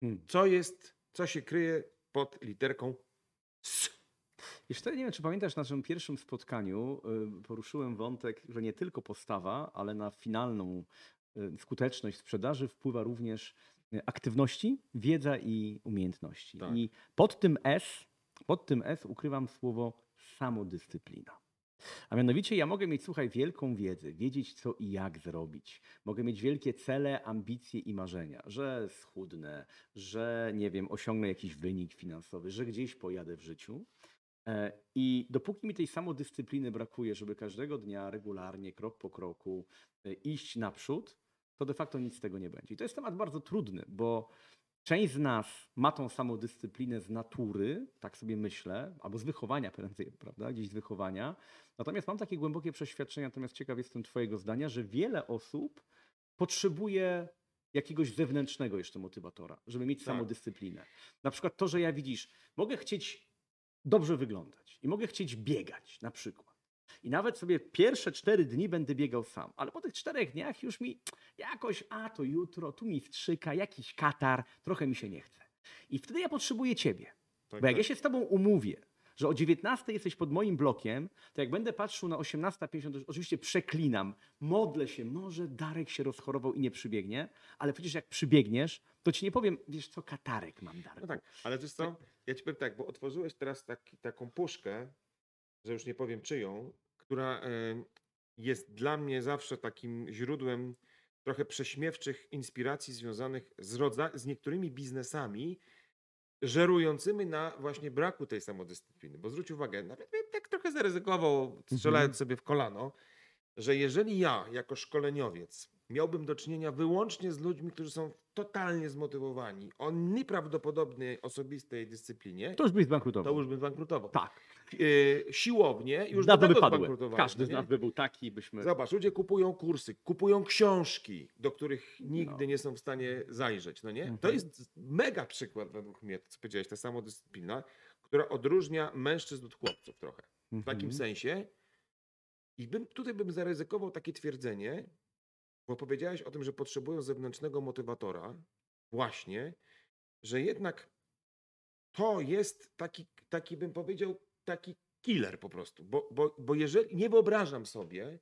Hmm. co jest, co się kryje pod literką. Jeszcze nie wiem, czy pamiętasz, na naszym pierwszym spotkaniu y, poruszyłem wątek, że nie tylko postawa, ale na finalną y, skuteczność sprzedaży wpływa również y, aktywności, wiedza i umiejętności. Tak. I pod tym S, pod tym S ukrywam słowo samodyscyplina. A mianowicie ja mogę mieć, słuchaj, wielką wiedzę, wiedzieć co i jak zrobić. Mogę mieć wielkie cele, ambicje i marzenia, że schudnę, że nie wiem, osiągnę jakiś wynik finansowy, że gdzieś pojadę w życiu. E, I dopóki mi tej samodyscypliny brakuje, żeby każdego dnia regularnie, krok po kroku e, iść naprzód, to de facto nic z tego nie będzie. I to jest temat bardzo trudny, bo część z nas ma tą samodyscyplinę z natury, tak sobie myślę, albo z wychowania prędzej, prawda? Gdzieś z wychowania. Natomiast mam takie głębokie przeświadczenie, natomiast ciekaw jestem Twojego zdania, że wiele osób potrzebuje jakiegoś zewnętrznego jeszcze motywatora, żeby mieć Tak. samodyscyplinę. Na przykład to, że ja widzisz, mogę chcieć dobrze wyglądać i mogę chcieć biegać na przykład. I nawet sobie pierwsze cztery dni będę biegał sam, ale po tych czterech dniach już mi jakoś, a to jutro, tu mi wstrzyka, jakiś katar, trochę mi się nie chce. I wtedy ja potrzebuję ciebie. Tak, Bo jak tak. ja się z tobą umówię, że o 19 jesteś pod moim blokiem, to jak będę patrzył na 18.50, to oczywiście przeklinam, modlę się, może Darek się rozchorował i nie przybiegnie, ale przecież jak przybiegniesz, to ci nie powiem, wiesz co, katarek mam, Darek. No tak, ale wiesz co, ja ci powiem tak, bo otworzyłeś teraz taki, taką puszkę, że już nie powiem czyją, która em, jest dla mnie zawsze takim źródłem trochę prześmiewczych inspiracji związanych z, rodza- z niektórymi biznesami, żerującymi na właśnie braku tej samodyscypliny. Bo zwróć uwagę, nawet bym tak trochę zaryzykował, strzelając Mhm. sobie w kolano, że jeżeli ja jako szkoleniowiec miałbym do czynienia wyłącznie z ludźmi, którzy są totalnie zmotywowani o nieprawdopodobnej osobistej dyscyplinie, To już byś zbankrutował. to już bym bankrutował. Tak. Yy, siłownie już Dawno by padły. Każdy z nas by był taki, byśmy... Zobacz, ludzie kupują kursy, kupują książki, do których nigdy No. nie są w stanie zajrzeć, no nie? To Mhm. jest mega przykład według mnie, to co powiedziałeś, ta samodyscyplina, która odróżnia mężczyzn od chłopców trochę. W takim Mhm. sensie. I bym, tutaj bym zaryzykował takie twierdzenie, bo powiedziałeś o tym, że potrzebują zewnętrznego motywatora, właśnie, że jednak to jest taki, taki bym powiedział, taki killer po prostu. Bo, bo, bo jeżeli nie wyobrażam sobie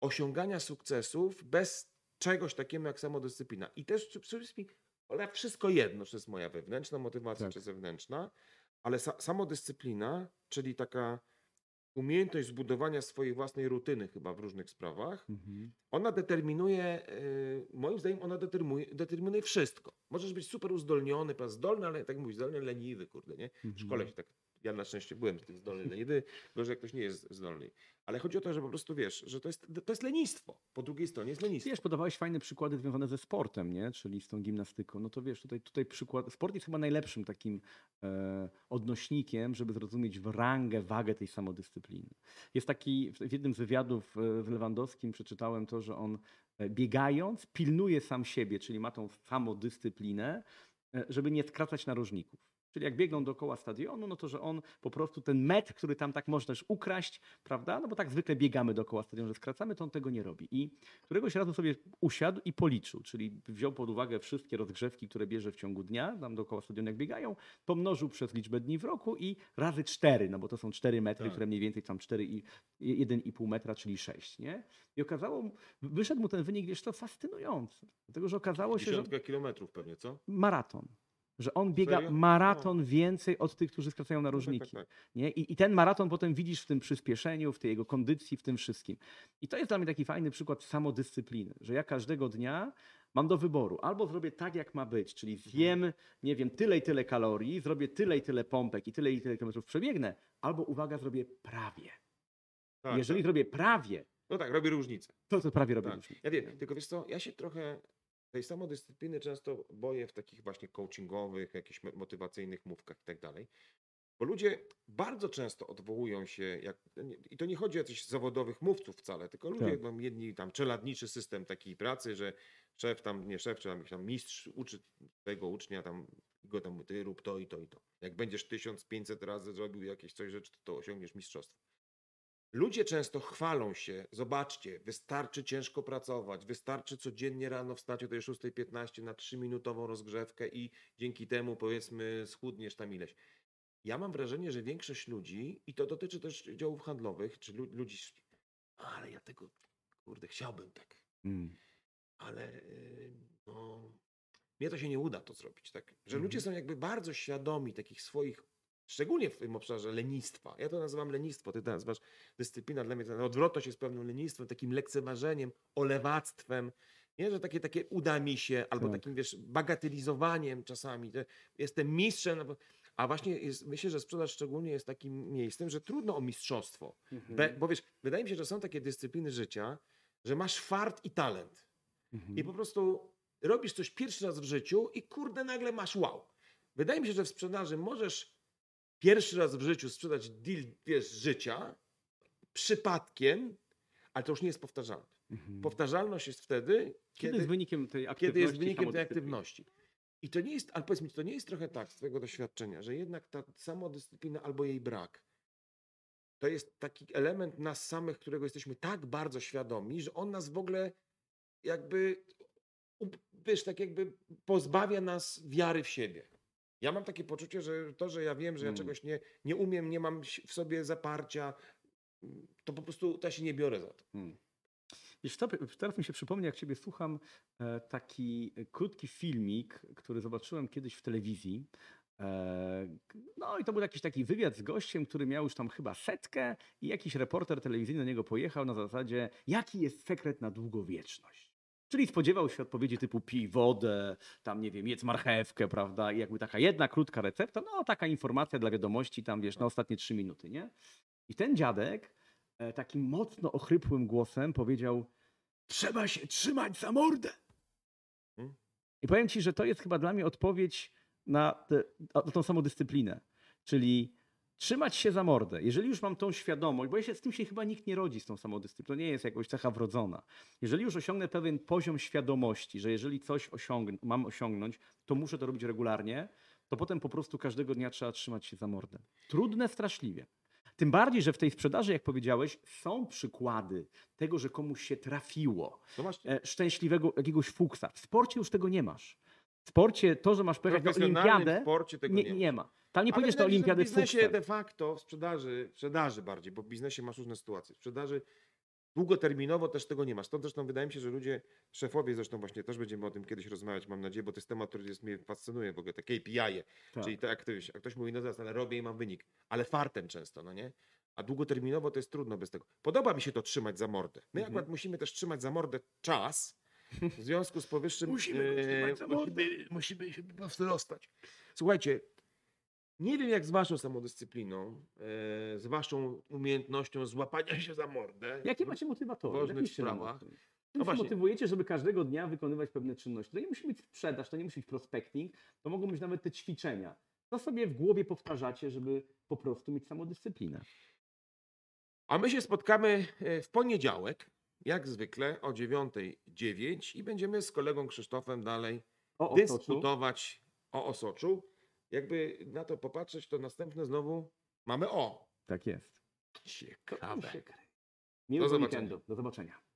osiągania sukcesów bez czegoś takiego jak samodyscyplina. I też wszystkim ale wszystko jedno, czy jest moja wewnętrzna motywacja, Tak. czy zewnętrzna, ale sa samodyscyplina, czyli taka umiejętność zbudowania swojej własnej rutyny chyba w różnych sprawach, Mhm. ona determinuje, y, moim zdaniem ona determinuje, determinuje wszystko. Możesz być super uzdolniony, zdolny, ale tak mówisz, zdolny, leniwy, kurde, nie? W Mhm. szkole się tak, ja na szczęście byłem tym zdolny, leniwy, gorzej jak ktoś nie jest zdolny. Ale chodzi o to, że po prostu wiesz, że to jest, to jest lenistwo. Po drugiej stronie jest lenistwo. Wiesz, podawałeś fajne przykłady związane ze sportem, nie? Czyli z tą gimnastyką. No to wiesz, tutaj, tutaj przykład. Sport jest chyba najlepszym takim e, odnośnikiem, żeby zrozumieć rangę, wagę tej samodyscypliny. Jest taki, w w jednym z wywiadów e, z Lewandowskim przeczytałem to, że on e, biegając pilnuje sam siebie, czyli ma tą samodyscyplinę, e, żeby nie skracać narożników. Czyli jak biegną dookoła stadionu, no to że on po prostu ten metr, który tam tak można też ukraść, prawda? No bo tak zwykle biegamy dookoła stadionu, że skracamy, to on tego nie robi. I któregoś razu sobie usiadł i policzył, czyli wziął pod uwagę wszystkie rozgrzewki, które bierze w ciągu dnia, tam dookoła stadionu jak biegają, pomnożył przez liczbę dni w roku i razy cztery, no bo to są cztery metry, Tak. które mniej więcej tam cztery i 1,5 metra, czyli sześć, nie? I okazało, wyszedł mu ten wynik, wiesz co, fascynujący. Dlatego, że okazało się, że kilometrów pewnie, co? maraton. Że on biega Serio? maraton więcej od tych, którzy skracają No tak, narożniki. tak, tak. Nie? I, I ten maraton potem widzisz w tym przyspieszeniu, w tej jego kondycji, w tym wszystkim. I to jest dla mnie taki fajny przykład samodyscypliny, że ja każdego dnia mam do wyboru. Albo zrobię tak, jak ma być, czyli Mhm. zjem, nie wiem, tyle i tyle kalorii, zrobię tyle i tyle pompek i tyle i tyle kilometrów przebiegnę, albo uwaga, zrobię prawie. tak Jeżeli tak. zrobię prawie, No tak, robi różnicę. to to prawie robię Tak. różnicę. Ja wiem, tylko wiesz co, ja się trochę tej samodyscypliny często boję w takich właśnie coachingowych, jakichś mo- motywacyjnych mówkach i tak dalej. Bo ludzie bardzo często odwołują się, jak, nie- i to nie chodzi o jakichś zawodowych mówców wcale, tylko ludzie Tak. mam jedni tam czeladniczy system takiej pracy, że szef tam, nie szef, czy tam, tam mistrz uczy swojego ucznia tam, go tam, ty rób to i to i to. Jak będziesz 1500 razy zrobił jakieś coś rzeczy, to osiągniesz mistrzostwo. Ludzie często chwalą się, zobaczcie, wystarczy ciężko pracować, wystarczy codziennie rano wstać o tej 6.15 na 3-minutową rozgrzewkę i dzięki temu powiedzmy schudniesz tam ileś. Ja mam wrażenie, że większość ludzi, i to dotyczy też działów handlowych, czy lu- ludzi, ale ja tego, kurde, chciałbym tak, Mm. ale no, mnie to się nie uda to zrobić, tak? Że ludzie Mhm. są jakby bardzo świadomi takich swoich, szczególnie w tym obszarze lenistwa. Ja to nazywam lenistwo, ty to nazywasz dyscyplina. Dla mnie ta odwrotność jest pewnym lenistwem, takim lekceważeniem, olewactwem. Nie, że takie, takie uda mi się, albo Tak. takim, wiesz, bagatelizowaniem czasami. Jestem mistrzem, no a właśnie jest, myślę, że sprzedaż szczególnie jest takim miejscem, że trudno o mistrzostwo. Be, bo wiesz, wydaje mi się, że są takie dyscypliny życia, że masz fart i talent. Mhm. I po prostu robisz coś pierwszy raz w życiu i kurde nagle masz wow. Wydaje mi się, że w sprzedaży możesz pierwszy raz w życiu sprzedać deal wiesz, życia przypadkiem, ale to już nie jest powtarzalne. Mhm. Powtarzalność jest wtedy, Kiedy kiedy, jest wynikiem tej aktywności? kiedy jest wynikiem tej aktywności. I to nie jest, ale powiedz mi, to nie jest trochę tak z twojego doświadczenia, że jednak ta samodyscyplina albo jej brak, to jest taki element nas samych, którego jesteśmy tak bardzo świadomi, że on nas w ogóle jakby, wiesz, tak jakby pozbawia nas wiary w siebie. Ja mam takie poczucie, że to, że ja wiem, że ja Mm. czegoś nie, nie umiem, nie mam w sobie zaparcia, to po prostu to ja się nie biorę za to. Hmm. Wiesz, co, teraz mi się przypomnie, jak ciebie słucham, e, taki krótki filmik, który zobaczyłem kiedyś w telewizji. E, No i to był jakiś taki wywiad z gościem, który miał już tam chyba setkę i jakiś reporter telewizyjny do niego pojechał na zasadzie, jaki jest sekret na długowieczność. Czyli spodziewał się odpowiedzi typu pij wodę, tam nie wiem, jedz marchewkę, prawda? I jakby taka jedna krótka recepta, no taka informacja dla wiadomości tam, wiesz, na ostatnie trzy minuty, nie? I ten dziadek e, takim mocno ochrypłym głosem powiedział: Trzeba się trzymać za mordę. Hmm? I powiem ci, że to jest chyba dla mnie odpowiedź na, tę- na tą samodyscyplinę. Czyli trzymać się za mordę. Jeżeli już mam tą świadomość, bo ja się, z tym się chyba nikt nie rodzi z tą samodyscypliną, to nie jest jakoś cecha wrodzona. Jeżeli już osiągnę pewien poziom świadomości, że jeżeli coś mam osiągnąć, to muszę to robić regularnie, to potem po prostu każdego dnia trzeba trzymać się za mordę. Trudne straszliwie. Tym bardziej, że w tej sprzedaży, jak powiedziałeś, są przykłady tego, że komuś się trafiło No e, szczęśliwego jakiegoś fuksa. W sporcie już tego nie masz. W sporcie to, że masz profesjonalnym olimpiadę, sporcie tego nie, nie, ma. Tam nie pójdziesz że olimpiadę W biznesie de facto, w sprzedaży, w sprzedaży bardziej, bo w biznesie masz różne sytuacje. W sprzedaży Długoterminowo też tego nie ma. Stąd zresztą wydaje mi się, że ludzie, szefowie zresztą właśnie też będziemy o tym kiedyś rozmawiać, mam nadzieję, bo to jest temat, który jest, mnie fascynuje w ogóle, te KPI, -e, Tak. czyli to jak ktoś, jak ktoś mówi, no zaraz, ale robię i mam wynik, ale fartem często, no nie? A długoterminowo to jest trudno bez tego. Podoba mi się to trzymać za mordę. My Mhm. akurat musimy też trzymać za mordę czas, w związku z powyższym... Musimy go e, trzymać za mordę, musimy- musimy się po prostu rozstać. Słuchajcie, nie wiem jak z waszą samodyscypliną, e, z waszą umiejętnością złapania się za mordę. Jakie macie motywatory? ważnych Napiszcie nam o sprawach. tym. No się właśnie. motywujecie, żeby każdego dnia wykonywać pewne czynności? To nie musi być sprzedaż, to nie musi być prospecting, to mogą być nawet te ćwiczenia. Co sobie w głowie powtarzacie, żeby po prostu mieć samodyscyplinę? A my się spotkamy e, w poniedziałek, jak zwykle o 9.09 i będziemy z kolegą Krzysztofem dalej O dyskutować o osoczu. Jakby na to popatrzeć, to następne znowu mamy o. Tak jest. Ciekawe. Miłego zobaczenia. weekendu. Do zobaczenia.